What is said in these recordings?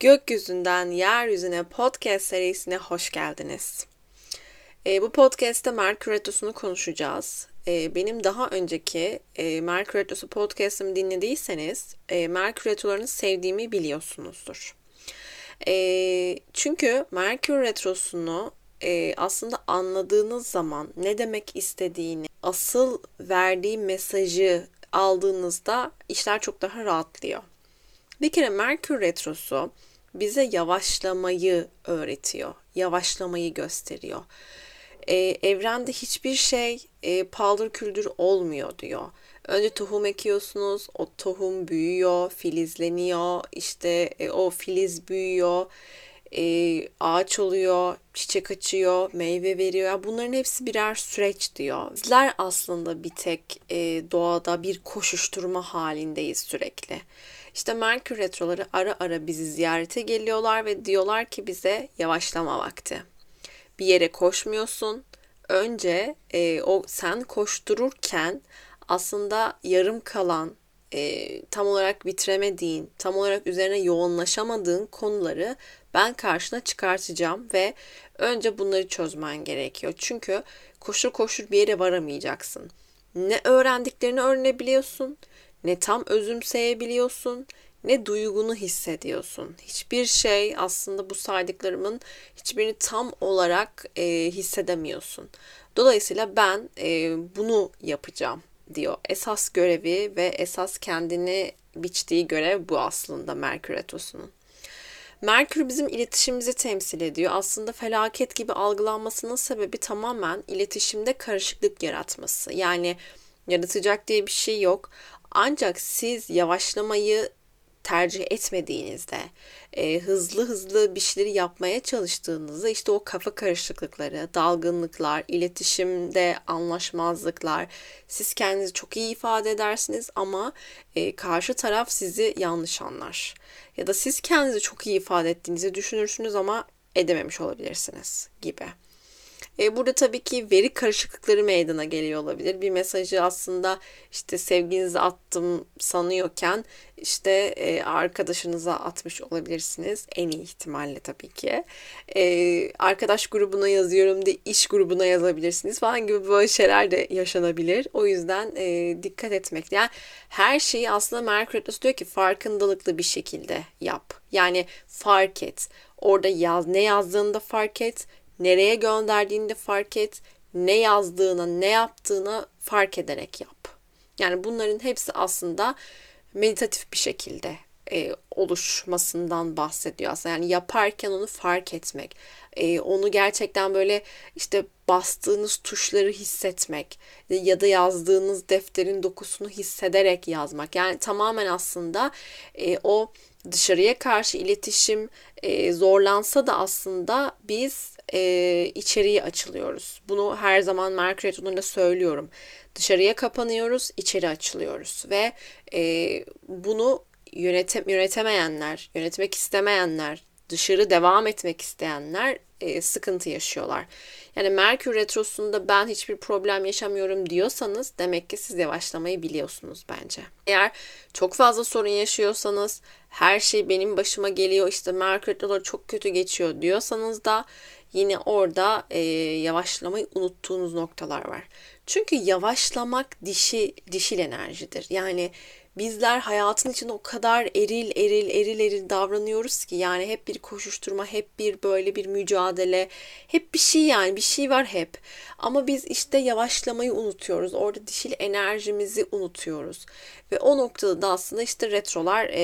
Gökyüzünden Yeryüzüne podcast serisine hoş geldiniz. E, bu podcast'te Merkür Retrosu'nu konuşacağız. E, benim daha önceki e, Merkür Retrosu podcast'ımı dinlediyseniz e, Merkür Retrolarını sevdiğimi biliyorsunuzdur. E, çünkü Merkür Retrosu'nu e, aslında anladığınız zaman ne demek istediğini, asıl verdiği mesajı aldığınızda işler çok daha rahatlıyor. Bir kere Merkür Retrosu bize yavaşlamayı öğretiyor. Yavaşlamayı gösteriyor. Ee, evrende hiçbir şey e, paldır küldür olmuyor diyor. Önce tohum ekiyorsunuz, o tohum büyüyor, filizleniyor, işte e, o filiz büyüyor, e, ağaç oluyor, çiçek açıyor, meyve veriyor. Bunların hepsi birer süreç diyor. Bizler aslında bir tek e, doğada bir koşuşturma halindeyiz sürekli. İşte Merkür retroları ara ara bizi ziyarete geliyorlar ve diyorlar ki bize yavaşlama vakti. Bir yere koşmuyorsun. Önce e, o sen koştururken aslında yarım kalan, e, tam olarak bitiremediğin, tam olarak üzerine yoğunlaşamadığın konuları ben karşına çıkartacağım ve önce bunları çözmen gerekiyor. Çünkü koşur koşur bir yere varamayacaksın. Ne öğrendiklerini öğrenebiliyorsun ne tam özümseyebiliyorsun ne duygunu hissediyorsun. Hiçbir şey aslında bu saydıklarımın hiçbirini tam olarak e, hissedemiyorsun. Dolayısıyla ben e, bunu yapacağım diyor. Esas görevi ve esas kendini biçtiği görev bu aslında Merkür Retrosu'nun. Merkür bizim iletişimimizi temsil ediyor. Aslında felaket gibi algılanmasının sebebi tamamen iletişimde karışıklık yaratması. Yani yaratacak diye bir şey yok. Ancak siz yavaşlamayı tercih etmediğinizde, e, hızlı hızlı bir şeyleri yapmaya çalıştığınızda işte o kafa karışıklıkları, dalgınlıklar, iletişimde anlaşmazlıklar, siz kendinizi çok iyi ifade edersiniz ama e, karşı taraf sizi yanlış anlar. Ya da siz kendinizi çok iyi ifade ettiğinizi düşünürsünüz ama edememiş olabilirsiniz gibi. E, burada tabii ki veri karışıklıkları meydana geliyor olabilir. Bir mesajı aslında işte sevginize attım sanıyorken işte e, arkadaşınıza atmış olabilirsiniz. En iyi ihtimalle tabii ki. E, arkadaş grubuna yazıyorum de iş grubuna yazabilirsiniz falan gibi böyle şeyler de yaşanabilir. O yüzden e, dikkat etmek. Yani her şeyi aslında Merkür diyor ki farkındalıklı bir şekilde yap. Yani fark et. Orada yaz, ne yazdığını da fark et nereye gönderdiğini de fark et, ne yazdığını, ne yaptığını fark ederek yap. Yani bunların hepsi aslında meditatif bir şekilde e, oluşmasından bahsediyor aslında. Yani yaparken onu fark etmek, e, onu gerçekten böyle işte bastığınız tuşları hissetmek ya da yazdığınız defterin dokusunu hissederek yazmak. Yani tamamen aslında e, o dışarıya karşı iletişim e, zorlansa da aslında biz e, içeriye açılıyoruz. Bunu her zaman Mark Reton'un söylüyorum. Dışarıya kapanıyoruz, içeri açılıyoruz ve e, bunu yönetem yönetemeyenler, yönetmek istemeyenler, dışarı devam etmek isteyenler e, sıkıntı yaşıyorlar. Yani Merkür Retrosu'nda ben hiçbir problem yaşamıyorum diyorsanız demek ki siz yavaşlamayı biliyorsunuz bence. Eğer çok fazla sorun yaşıyorsanız her şey benim başıma geliyor işte Merkür Retroları çok kötü geçiyor diyorsanız da yine orada e, yavaşlamayı unuttuğunuz noktalar var. Çünkü yavaşlamak dişi dişil enerjidir. Yani bizler hayatın için o kadar eril eril eril eril davranıyoruz ki yani hep bir koşuşturma, hep bir böyle bir mücadele, hep bir şey yani bir şey var hep. Ama biz işte yavaşlamayı unutuyoruz. Orada dişil enerjimizi unutuyoruz. Ve o noktada da aslında işte retrolar e,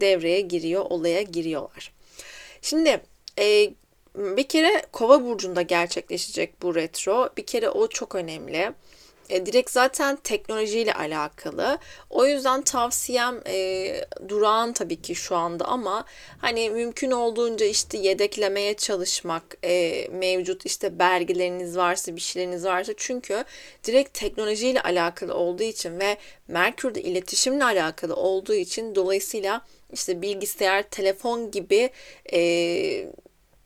devreye giriyor, olaya giriyorlar. Şimdi e, bir kere Kova burcunda gerçekleşecek bu retro. Bir kere o çok önemli. E, direkt zaten teknolojiyle alakalı. O yüzden tavsiyem e, durağan tabii ki şu anda ama hani mümkün olduğunca işte yedeklemeye çalışmak e, mevcut işte belgeleriniz varsa bir şeyleriniz varsa çünkü direkt teknolojiyle alakalı olduğu için ve Merkür'de iletişimle alakalı olduğu için dolayısıyla işte bilgisayar, telefon gibi e,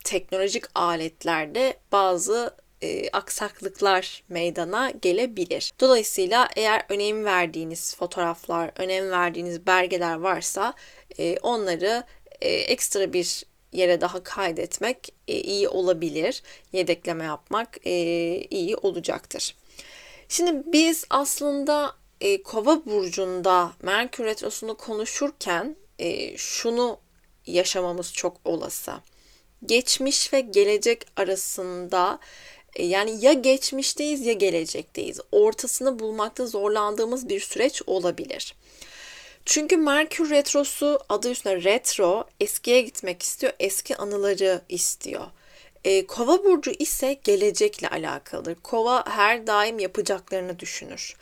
teknolojik aletlerde bazı e, aksaklıklar meydana gelebilir. Dolayısıyla eğer önem verdiğiniz fotoğraflar, önem verdiğiniz belgeler varsa e, onları e, ekstra bir yere daha kaydetmek e, iyi olabilir. Yedekleme yapmak e, iyi olacaktır. Şimdi biz aslında e, Kova burcunda Merkür retrosunu konuşurken e, şunu yaşamamız çok olası. Geçmiş ve gelecek arasında yani ya geçmişteyiz ya gelecekteyiz. Ortasını bulmakta zorlandığımız bir süreç olabilir. Çünkü Merkür Retrosu adı üstünde retro, eskiye gitmek istiyor, eski anıları istiyor. E, Kova burcu ise gelecekle alakalıdır. Kova her daim yapacaklarını düşünür.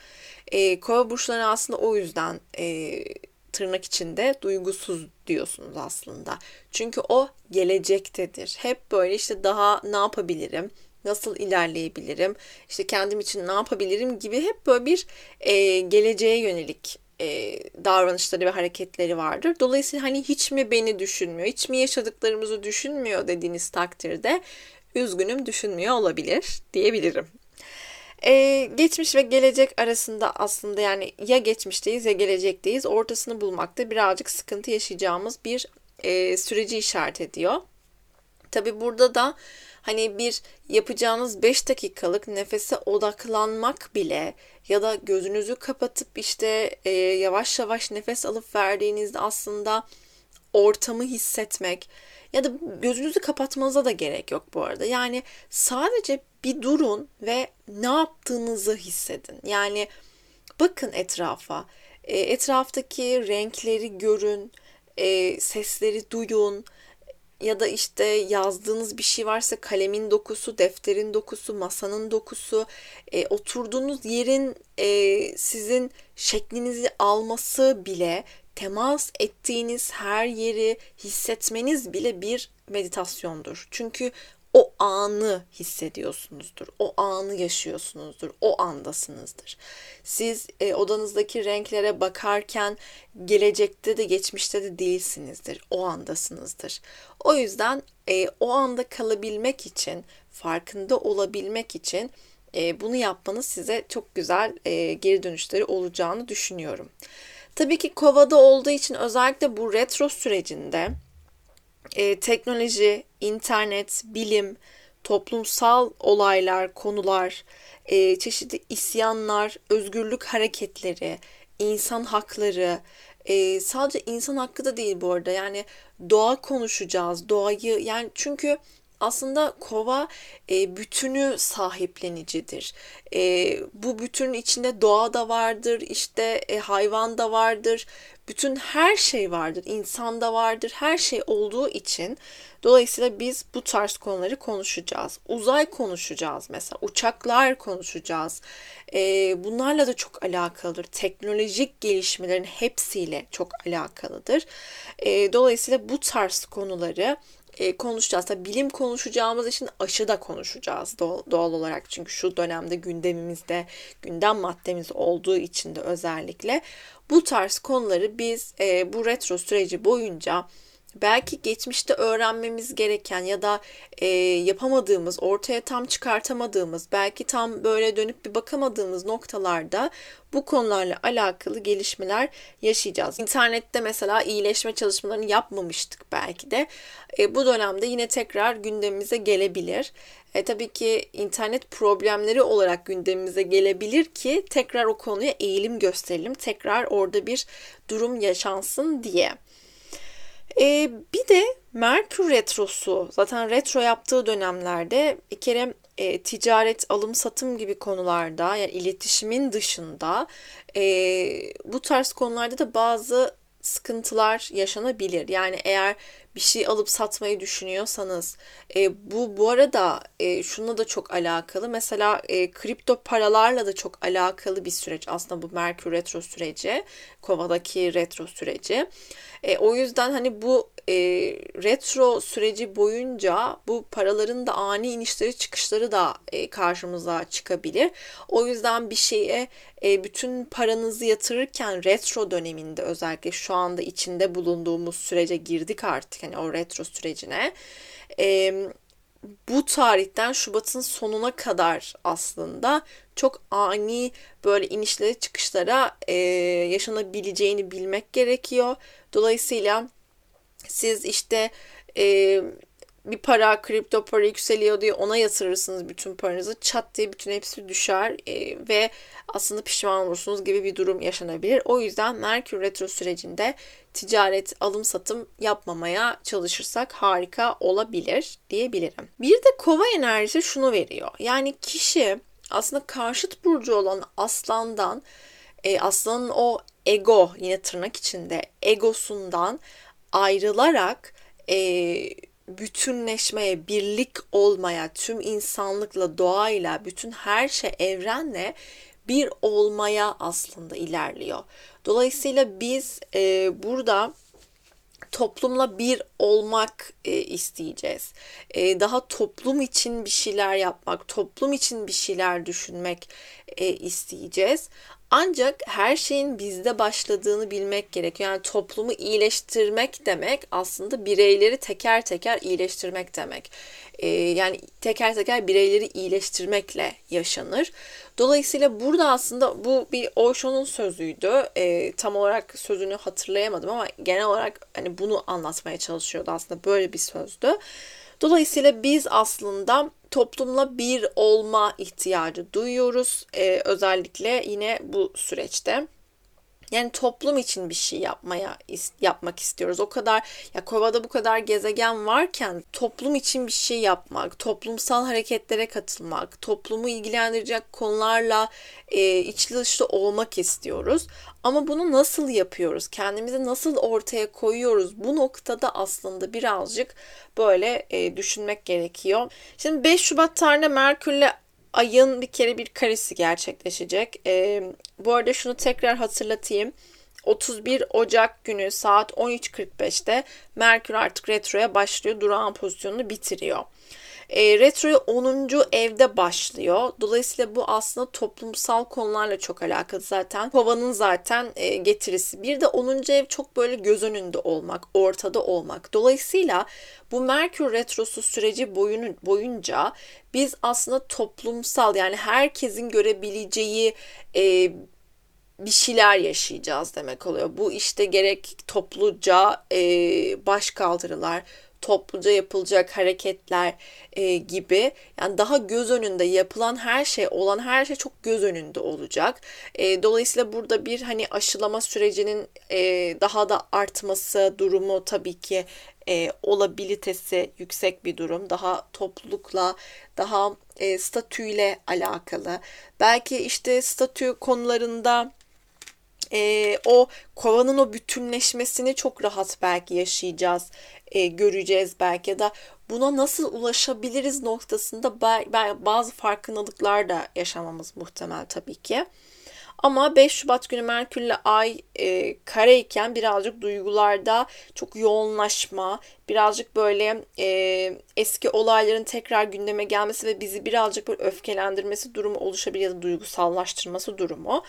E, Kova burçları aslında o yüzden e, tırnak içinde duygusuz diyorsunuz aslında. Çünkü o gelecektedir. Hep böyle işte daha ne yapabilirim, nasıl ilerleyebilirim, işte kendim için ne yapabilirim gibi hep böyle bir e, geleceğe yönelik e, davranışları ve hareketleri vardır. Dolayısıyla hani hiç mi beni düşünmüyor, hiç mi yaşadıklarımızı düşünmüyor dediğiniz takdirde üzgünüm düşünmüyor olabilir diyebilirim. Ee, geçmiş ve gelecek arasında aslında yani ya geçmişteyiz ya gelecekteyiz. Ortasını bulmakta birazcık sıkıntı yaşayacağımız bir e, süreci işaret ediyor. Tabi burada da hani bir yapacağınız 5 dakikalık nefese odaklanmak bile ya da gözünüzü kapatıp işte e, yavaş yavaş nefes alıp verdiğinizde aslında ortamı hissetmek ya da gözünüzü kapatmanıza da gerek yok bu arada. Yani sadece bir durun ve ne yaptığınızı hissedin. Yani bakın etrafa, e, etraftaki renkleri görün, e, sesleri duyun ya da işte yazdığınız bir şey varsa kalemin dokusu, defterin dokusu, masanın dokusu, e, oturduğunuz yerin e, sizin şeklinizi alması bile temas ettiğiniz her yeri hissetmeniz bile bir meditasyondur. Çünkü o anı hissediyorsunuzdur. O anı yaşıyorsunuzdur. O andasınızdır. Siz e, odanızdaki renklere bakarken gelecekte de geçmişte de değilsinizdir. O andasınızdır. O yüzden e, o anda kalabilmek için, farkında olabilmek için e, bunu yapmanız size çok güzel e, geri dönüşleri olacağını düşünüyorum. Tabii ki kovada olduğu için özellikle bu retro sürecinde e, teknoloji, internet, bilim, toplumsal olaylar, konular, e, çeşitli isyanlar, özgürlük hareketleri, insan hakları, e, sadece insan hakkı da değil bu arada. Yani doğa konuşacağız, doğayı yani çünkü aslında kova e, bütünü sahiplenicidir. E, bu bütünün içinde doğa da vardır, işte e, hayvan da vardır, bütün her şey vardır, insan da vardır, her şey olduğu için dolayısıyla biz bu tarz konuları konuşacağız. Uzay konuşacağız mesela, uçaklar konuşacağız. E, bunlarla da çok alakalıdır. Teknolojik gelişmelerin hepsiyle çok alakalıdır. E, dolayısıyla bu tarz konuları e, konuşacağız. Tabii bilim konuşacağımız için aşı da konuşacağız doğal, olarak. Çünkü şu dönemde gündemimizde gündem maddemiz olduğu için de özellikle bu tarz konuları biz e, bu retro süreci boyunca belki geçmişte öğrenmemiz gereken ya da e, yapamadığımız, ortaya tam çıkartamadığımız, belki tam böyle dönüp bir bakamadığımız noktalarda bu konularla alakalı gelişmeler yaşayacağız. İnternette mesela iyileşme çalışmalarını yapmamıştık belki de. E, bu dönemde yine tekrar gündemimize gelebilir. E, tabii ki internet problemleri olarak gündemimize gelebilir ki tekrar o konuya eğilim gösterelim. Tekrar orada bir durum yaşansın diye. E, bir de Merkür Retrosu zaten retro yaptığı dönemlerde bir kere e, ticaret, alım satım gibi konularda yani iletişimin dışında e, bu tarz konularda da bazı sıkıntılar yaşanabilir. Yani eğer bir şey alıp satmayı düşünüyorsanız e, bu bu arada e, şununla da çok alakalı. Mesela e, kripto paralarla da çok alakalı bir süreç aslında bu Merkür retro süreci, Kova'daki retro süreci. E, o yüzden hani bu e, retro süreci boyunca bu paraların da ani inişleri çıkışları da e, karşımıza çıkabilir. O yüzden bir şeye e, bütün paranızı yatırırken retro döneminde özellikle şu anda içinde bulunduğumuz sürece girdik artık hani o retro sürecine. E, bu tarihten Şubat'ın sonuna kadar aslında çok ani böyle inişlere çıkışlara e, yaşanabileceğini bilmek gerekiyor. Dolayısıyla siz işte e, bir para kripto para yükseliyor diye ona yatırırsınız bütün paranızı çat diye bütün hepsi düşer e, ve aslında pişman olursunuz gibi bir durum yaşanabilir. O yüzden Merkür Retro sürecinde ticaret, alım satım yapmamaya çalışırsak harika olabilir diyebilirim. Bir de kova enerjisi şunu veriyor. Yani kişi aslında karşıt burcu olan aslandan e, aslanın o ego yine tırnak içinde egosundan ayrılarak e, bütünleşmeye, birlik olmaya, tüm insanlıkla, doğayla, bütün her şey evrenle bir olmaya aslında ilerliyor. Dolayısıyla biz e, burada toplumla bir olmak e, isteyeceğiz. E, daha toplum için bir şeyler yapmak, toplum için bir şeyler düşünmek e, isteyeceğiz. Ancak her şeyin bizde başladığını bilmek gerekiyor. Yani toplumu iyileştirmek demek aslında bireyleri teker teker iyileştirmek demek. Ee, yani teker teker bireyleri iyileştirmekle yaşanır. Dolayısıyla burada aslında bu bir Osho'nun sözüydü. Ee, tam olarak sözünü hatırlayamadım ama genel olarak hani bunu anlatmaya çalışıyordu aslında böyle bir sözdü. Dolayısıyla biz aslında toplumla bir olma ihtiyacı duyuyoruz. Ee, özellikle yine bu süreçte. Yani toplum için bir şey yapmaya yapmak istiyoruz. O kadar ya Kova'da bu kadar gezegen varken toplum için bir şey yapmak, toplumsal hareketlere katılmak, toplumu ilgilendirecek konularla e, içli dışlı olmak istiyoruz. Ama bunu nasıl yapıyoruz? Kendimizi nasıl ortaya koyuyoruz? Bu noktada aslında birazcık böyle e, düşünmek gerekiyor. Şimdi 5 Şubat tarihinde Merkür'le ayın bir kere bir karesi gerçekleşecek. E, bu arada şunu tekrar hatırlatayım. 31 Ocak günü saat 13.45'te Merkür artık retroya başlıyor. Durağan pozisyonunu bitiriyor. E, retroya 10. evde başlıyor. Dolayısıyla bu aslında toplumsal konularla çok alakalı zaten. Kovanın zaten e, getirisi. Bir de 10. ev çok böyle göz önünde olmak, ortada olmak. Dolayısıyla bu Merkür retrosu süreci boyunu, boyunca biz aslında toplumsal yani herkesin görebileceği e, bir şeyler yaşayacağız demek oluyor. Bu işte gerek topluca e, baş kaldırılar, topluca yapılacak hareketler e, gibi yani daha göz önünde yapılan her şey olan her şey çok göz önünde olacak. E, dolayısıyla burada bir hani aşılama sürecinin e, daha da artması durumu tabii ki e, olabilitesi yüksek bir durum. Daha toplulukla, daha e, statüyle alakalı. Belki işte statü konularında e, o kovanın o bütünleşmesini çok rahat belki yaşayacağız, e, göreceğiz belki ya da buna nasıl ulaşabiliriz noktasında bazı farkındalıklar da yaşamamız muhtemel tabii ki. Ama 5 Şubat günü Merkürle Ay e, kareyken birazcık duygularda çok yoğunlaşma, birazcık böyle e, eski olayların tekrar gündeme gelmesi ve bizi birazcık böyle öfkelendirmesi durumu oluşabilir ya da duygusallaştırması durumu.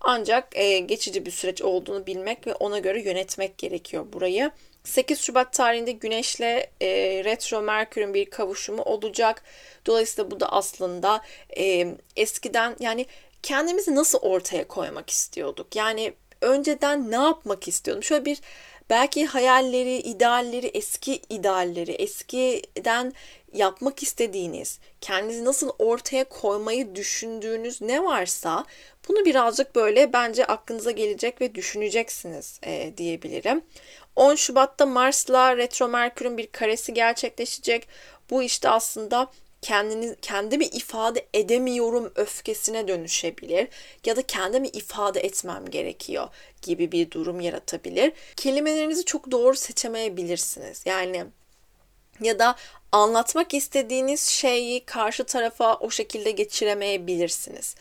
Ancak e, geçici bir süreç olduğunu bilmek ve ona göre yönetmek gerekiyor burayı. 8 Şubat tarihinde Güneş'le e, retro Merkür'ün bir kavuşumu olacak. Dolayısıyla bu da aslında e, eskiden yani kendimizi nasıl ortaya koymak istiyorduk? Yani önceden ne yapmak istiyordum? Şöyle bir belki hayalleri, idealleri, eski idealleri, eskiden yapmak istediğiniz, kendinizi nasıl ortaya koymayı düşündüğünüz ne varsa bunu birazcık böyle bence aklınıza gelecek ve düşüneceksiniz e, diyebilirim. 10 Şubat'ta Mars'la Retro Merkür'ün bir karesi gerçekleşecek. Bu işte aslında kendini kendimi ifade edemiyorum öfkesine dönüşebilir ya da kendimi ifade etmem gerekiyor gibi bir durum yaratabilir. Kelimelerinizi çok doğru seçemeyebilirsiniz. Yani ya da anlatmak istediğiniz şeyi karşı tarafa o şekilde geçiremeyebilirsiniz.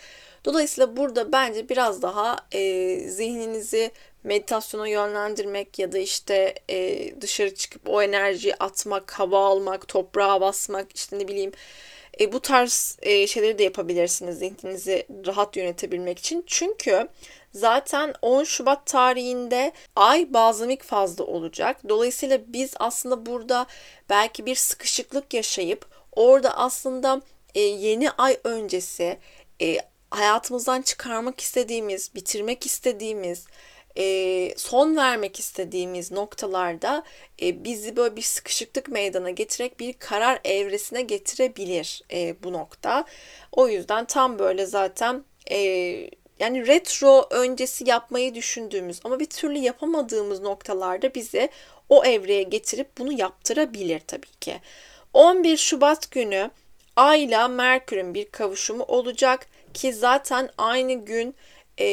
Dolayısıyla burada bence biraz daha e, zihninizi meditasyona yönlendirmek ya da işte e, dışarı çıkıp o enerjiyi atmak, hava almak, toprağa basmak, işte ne bileyim e, bu tarz e, şeyleri de yapabilirsiniz zihninizi rahat yönetebilmek için. Çünkü zaten 10 Şubat tarihinde ay bazamik fazla olacak. Dolayısıyla biz aslında burada belki bir sıkışıklık yaşayıp orada aslında e, yeni ay öncesi e, hayatımızdan çıkarmak istediğimiz, bitirmek istediğimiz, e, son vermek istediğimiz noktalarda e, bizi böyle bir sıkışıklık meydana getirerek bir karar evresine getirebilir e, bu nokta. O yüzden tam böyle zaten e, yani retro öncesi yapmayı düşündüğümüz ama bir türlü yapamadığımız noktalarda bizi o evreye getirip bunu yaptırabilir tabii ki. 11 Şubat günü Ay ile Merkür'ün bir kavuşumu olacak ki zaten aynı gün e,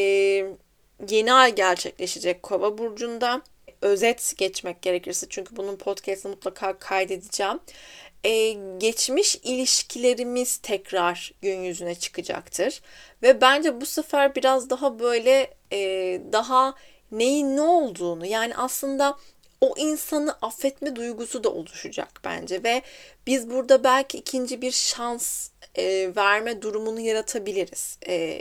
yeni ay gerçekleşecek Kova burcunda. Özet geçmek gerekirse çünkü bunun podcast'ını mutlaka kaydedeceğim. Ee, geçmiş ilişkilerimiz tekrar gün yüzüne çıkacaktır. Ve bence bu sefer biraz daha böyle e, daha neyin ne olduğunu yani aslında o insanı affetme duygusu da oluşacak bence ve biz burada belki ikinci bir şans e, verme durumunu yaratabiliriz e,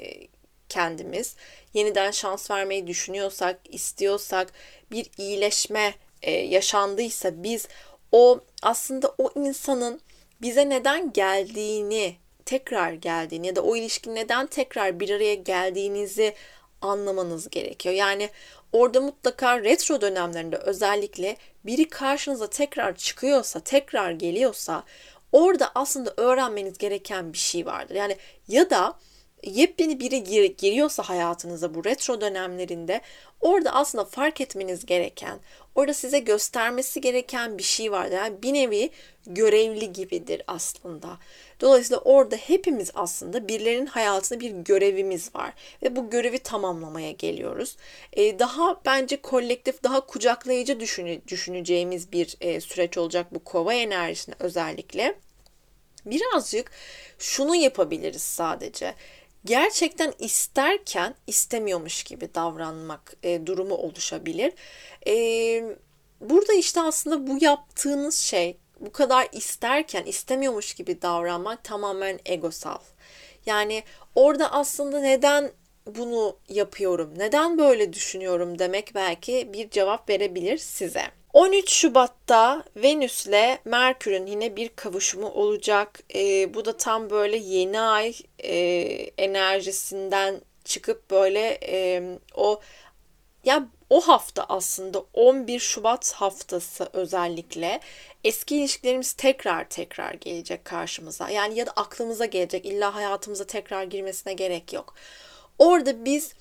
kendimiz. Yeniden şans vermeyi düşünüyorsak, istiyorsak, bir iyileşme e, yaşandıysa biz o aslında o insanın bize neden geldiğini, tekrar geldiğini ya da o ilişki neden tekrar bir araya geldiğinizi anlamanız gerekiyor. Yani orada mutlaka retro dönemlerinde özellikle biri karşınıza tekrar çıkıyorsa, tekrar geliyorsa orada aslında öğrenmeniz gereken bir şey vardır. Yani ya da yepyeni biri gir, giriyorsa hayatınıza bu retro dönemlerinde orada aslında fark etmeniz gereken, orada size göstermesi gereken bir şey vardır. Yani bir nevi görevli gibidir aslında. Dolayısıyla orada hepimiz aslında birilerinin hayatında bir görevimiz var ve bu görevi tamamlamaya geliyoruz. Ee, daha bence kolektif, daha kucaklayıcı düşünü, düşüneceğimiz bir e, süreç olacak bu kova enerjisine özellikle. Birazcık şunu yapabiliriz sadece gerçekten isterken istemiyormuş gibi davranmak e, durumu oluşabilir. E, burada işte aslında bu yaptığınız şey bu kadar isterken istemiyormuş gibi davranmak tamamen egosal. Yani orada aslında neden bunu yapıyorum, neden böyle düşünüyorum demek belki bir cevap verebilir size. 13 Şubat'ta Venüs'le Merkür'ün yine bir kavuşumu olacak. E, bu da tam böyle yeni ay e, enerjisinden çıkıp böyle e, o ya o hafta aslında 11 Şubat haftası özellikle eski ilişkilerimiz tekrar tekrar gelecek karşımıza. Yani ya da aklımıza gelecek. İlla hayatımıza tekrar girmesine gerek yok. Orada biz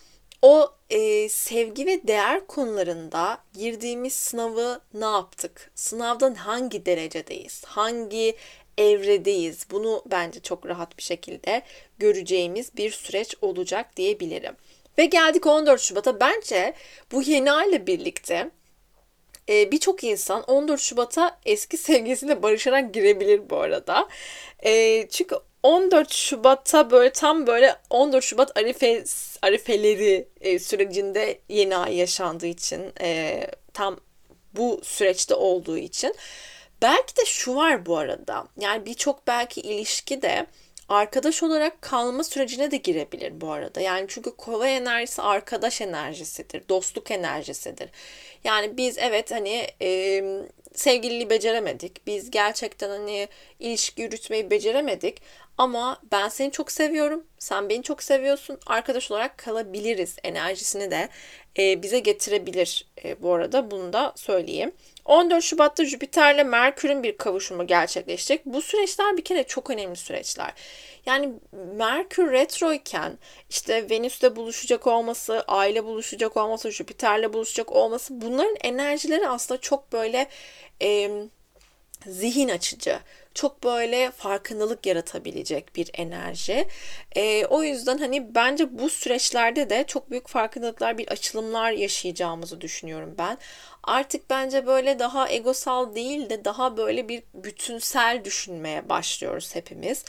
o e, sevgi ve değer konularında girdiğimiz sınavı ne yaptık? Sınavdan hangi derecedeyiz? Hangi evredeyiz? Bunu bence çok rahat bir şekilde göreceğimiz bir süreç olacak diyebilirim. Ve geldik 14 Şubat'a. Bence bu yeni ayla birlikte e, birçok insan 14 Şubat'a eski sevgilisiyle barışarak girebilir bu arada. E, çünkü 14 Şubat'ta böyle tam böyle 14 Şubat Arife Arifeleri e, sürecinde yeni ay yaşandığı için e, tam bu süreçte olduğu için belki de şu var bu arada. Yani birçok belki ilişki de arkadaş olarak kalma sürecine de girebilir bu arada. Yani çünkü kova enerjisi arkadaş enerjisidir, dostluk enerjisidir. Yani biz evet hani e, sevgililiği beceremedik. Biz gerçekten hani ilişki yürütmeyi beceremedik. Ama ben seni çok seviyorum. Sen beni çok seviyorsun. Arkadaş olarak kalabiliriz enerjisini de e, bize getirebilir e, bu arada. Bunu da söyleyeyim. 14 Şubat'ta Jüpiter'le Merkür'ün bir kavuşumu gerçekleşecek. Bu süreçler bir kere çok önemli süreçler. Yani Merkür retro iken işte Venüs'le buluşacak olması, Ay'la buluşacak olması, Jüpiter'le buluşacak olması bunların enerjileri aslında çok böyle e, zihin açıcı, çok böyle farkındalık yaratabilecek bir enerji. E, o yüzden hani bence bu süreçlerde de çok büyük farkındalıklar, bir açılımlar yaşayacağımızı düşünüyorum ben. Artık bence böyle daha egosal değil de daha böyle bir bütünsel düşünmeye başlıyoruz hepimiz.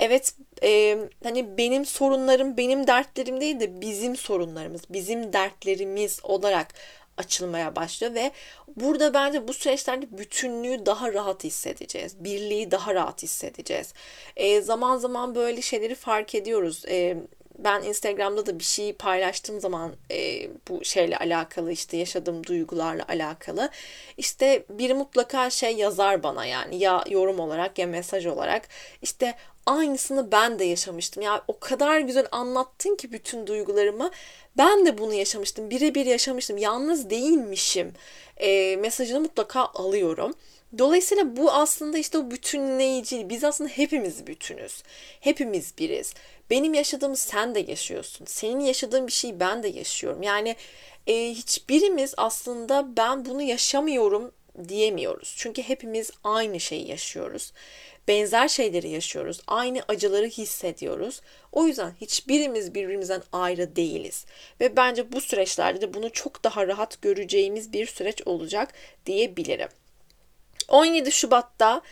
Evet e, hani benim sorunlarım benim dertlerim değil de bizim sorunlarımız, bizim dertlerimiz olarak açılmaya başlıyor ve burada bence bu süreçlerde bütünlüğü daha rahat hissedeceğiz. Birliği daha rahat hissedeceğiz. E, zaman zaman böyle şeyleri fark ediyoruz. E, ben Instagram'da da bir şey paylaştığım zaman e, bu şeyle alakalı işte yaşadığım duygularla alakalı işte biri mutlaka şey yazar bana yani ya yorum olarak ya mesaj olarak işte aynısını ben de yaşamıştım. Ya o kadar güzel anlattın ki bütün duygularımı. Ben de bunu yaşamıştım. Birebir yaşamıştım. Yalnız değilmişim. E, mesajını mutlaka alıyorum. Dolayısıyla bu aslında işte o bütünleyici. Biz aslında hepimiz bütünüz. Hepimiz biriz. Benim yaşadığımı sen de yaşıyorsun. Senin yaşadığın bir şeyi ben de yaşıyorum. Yani e, hiçbirimiz aslında ben bunu yaşamıyorum diyemiyoruz. Çünkü hepimiz aynı şeyi yaşıyoruz. Benzer şeyleri yaşıyoruz. Aynı acıları hissediyoruz. O yüzden hiçbirimiz birbirimizden ayrı değiliz. Ve bence bu süreçlerde de bunu çok daha rahat göreceğimiz bir süreç olacak diyebilirim. 17 Şubat'ta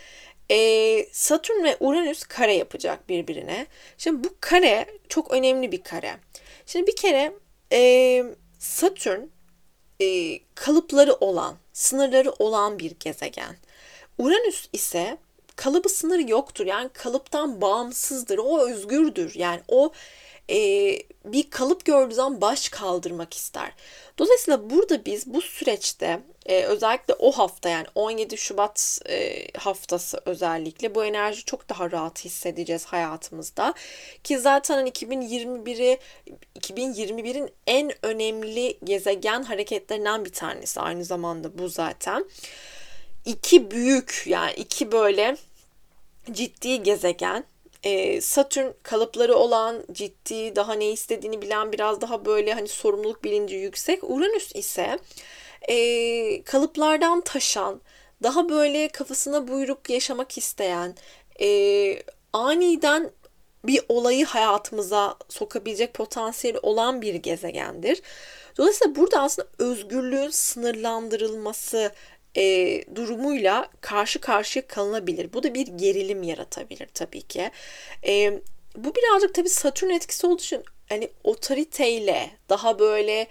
e, Satürn ve Uranüs kare yapacak birbirine. Şimdi bu kare çok önemli bir kare. Şimdi bir kere e, Satürn e, kalıpları olan, sınırları olan bir gezegen. Uranüs ise kalıbı sınırı yoktur. Yani kalıptan bağımsızdır. O özgürdür. Yani o e, bir kalıp gördüğü zaman baş kaldırmak ister. Dolayısıyla burada biz bu süreçte e, özellikle o hafta yani 17 Şubat e, haftası özellikle bu enerji çok daha rahat hissedeceğiz hayatımızda. Ki zaten 2021'i hani 2021'in en önemli gezegen hareketlerinden bir tanesi aynı zamanda bu zaten. İki büyük yani iki böyle ciddi gezegen e, Satürn kalıpları olan ciddi daha ne istediğini bilen biraz daha böyle hani sorumluluk bilinci yüksek Uranüs ise e, kalıplardan taşan daha böyle kafasına buyruk yaşamak isteyen e, aniden bir olayı hayatımıza sokabilecek potansiyeli olan bir gezegendir. Dolayısıyla burada aslında özgürlüğün sınırlandırılması e, durumuyla karşı karşıya kalınabilir. Bu da bir gerilim yaratabilir tabii ki. E, bu birazcık tabii Satürn etkisi olduğu için hani otoriteyle daha böyle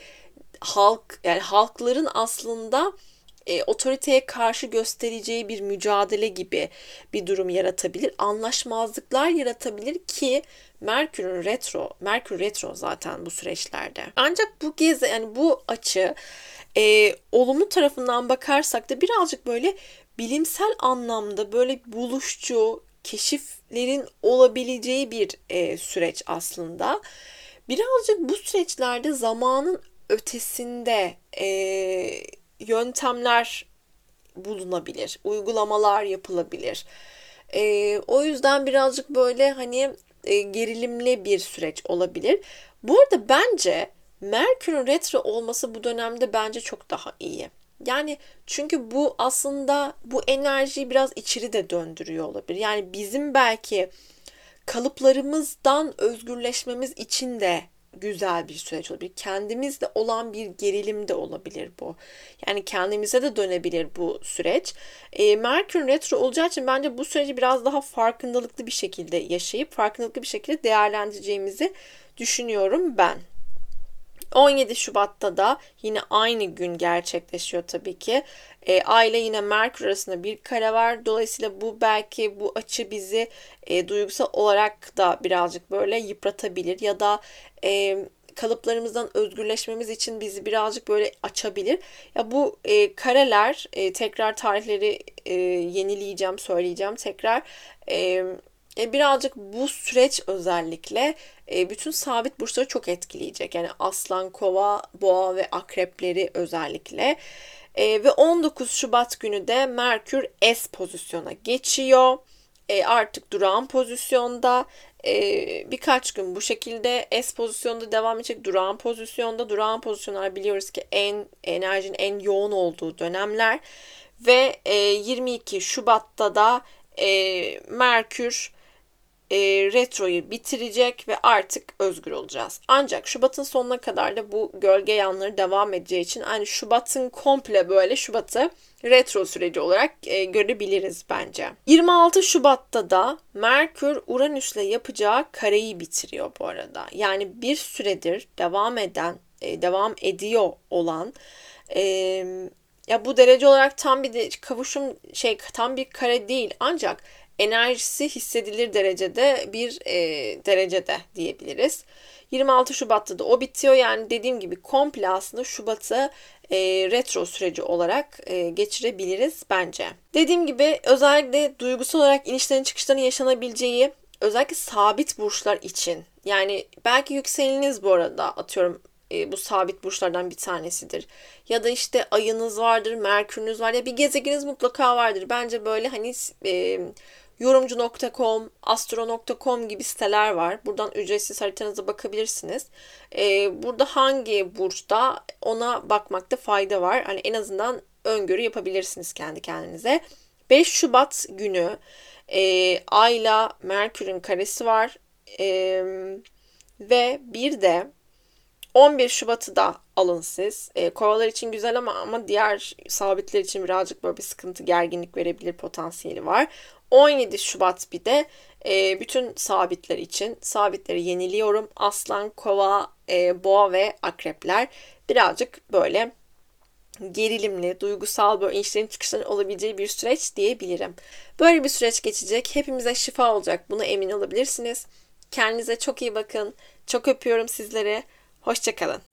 halk yani halkların aslında e, otoriteye karşı göstereceği bir mücadele gibi bir durum yaratabilir. Anlaşmazlıklar yaratabilir ki Merkür'ün retro, Merkür retro zaten bu süreçlerde. Ancak bu gezi yani bu açı e, olumlu tarafından bakarsak da birazcık böyle bilimsel anlamda böyle buluşçu, keşiflerin olabileceği bir e, süreç aslında. Birazcık bu süreçlerde zamanın ötesinde e, yöntemler bulunabilir, uygulamalar yapılabilir. E, o yüzden birazcık böyle hani e, gerilimli bir süreç olabilir. Bu arada bence Merkür'ün retro olması bu dönemde bence çok daha iyi. Yani çünkü bu aslında bu enerjiyi biraz içeri de döndürüyor olabilir. Yani bizim belki kalıplarımızdan özgürleşmemiz için de güzel bir süreç olabilir. Kendimizde olan bir gerilim de olabilir bu. Yani kendimize de dönebilir bu süreç. E, Merkür retro olacağı için bence bu süreci biraz daha farkındalıklı bir şekilde yaşayıp farkındalıklı bir şekilde değerlendireceğimizi düşünüyorum ben. 17 Şubat'ta da yine aynı gün gerçekleşiyor tabii ki. E, Ay yine Merkür arasında bir kare var. Dolayısıyla bu belki bu açı bizi e, duygusal olarak da birazcık böyle yıpratabilir ya da e, kalıplarımızdan özgürleşmemiz için bizi birazcık böyle açabilir. Ya bu e, kareler e, tekrar tarihleri e, yenileyeceğim, söyleyeceğim tekrar. E, e, birazcık bu süreç özellikle e, bütün sabit burçları çok etkileyecek. Yani aslan, kova, boğa ve akrepleri özellikle. E, ve 19 Şubat günü de Merkür S pozisyona geçiyor. Artık durağan pozisyonda birkaç gün bu şekilde S pozisyonda devam edecek. Durağan pozisyonda. Durağan pozisyonlar biliyoruz ki en enerjinin en yoğun olduğu dönemler. Ve e, 22 Şubat'ta da e, Merkür e, retroyu bitirecek ve artık özgür olacağız. Ancak Şubat'ın sonuna kadar da bu gölge yanları devam edeceği için hani Şubat'ın komple böyle Şubat'ı retro süreci olarak e, görebiliriz bence. 26 Şubat'ta da Merkür Uranüs'le yapacağı kareyi bitiriyor bu arada. Yani bir süredir devam eden, e, devam ediyor olan e, ya bu derece olarak tam bir de, kavuşum şey tam bir kare değil ancak enerjisi hissedilir derecede bir e, derecede diyebiliriz. 26 Şubat'ta da o bitiyor. Yani dediğim gibi komple aslında Şubat'ı e, retro süreci olarak e, geçirebiliriz bence. Dediğim gibi özellikle duygusal olarak inişlerin çıkışların yaşanabileceği özellikle sabit burçlar için yani belki yükseleniniz bu arada atıyorum e, bu sabit burçlardan bir tanesidir. Ya da işte ayınız vardır, merkürünüz var ya bir gezegeniniz mutlaka vardır. Bence böyle hani e, yorumcu.com, astro.com gibi siteler var. Buradan ücretsiz haritanıza bakabilirsiniz. E, burada hangi burçta ona bakmakta fayda var. Hani en azından öngörü yapabilirsiniz kendi kendinize. 5 Şubat günü e, Ayla Merkür'ün karesi var. E, ve bir de 11 Şubat'ı da alın siz. E, kovalar için güzel ama ama diğer sabitler için birazcık böyle bir sıkıntı, gerginlik verebilir potansiyeli var. 17 Şubat bir de e, bütün sabitler için sabitleri yeniliyorum. Aslan, kova, e, boğa ve akrepler birazcık böyle gerilimli, duygusal böyle inişlerin çıkışların olabileceği bir süreç diyebilirim. Böyle bir süreç geçecek. Hepimize şifa olacak. Buna emin olabilirsiniz. Kendinize çok iyi bakın. Çok öpüyorum sizleri. Hoşçakalın.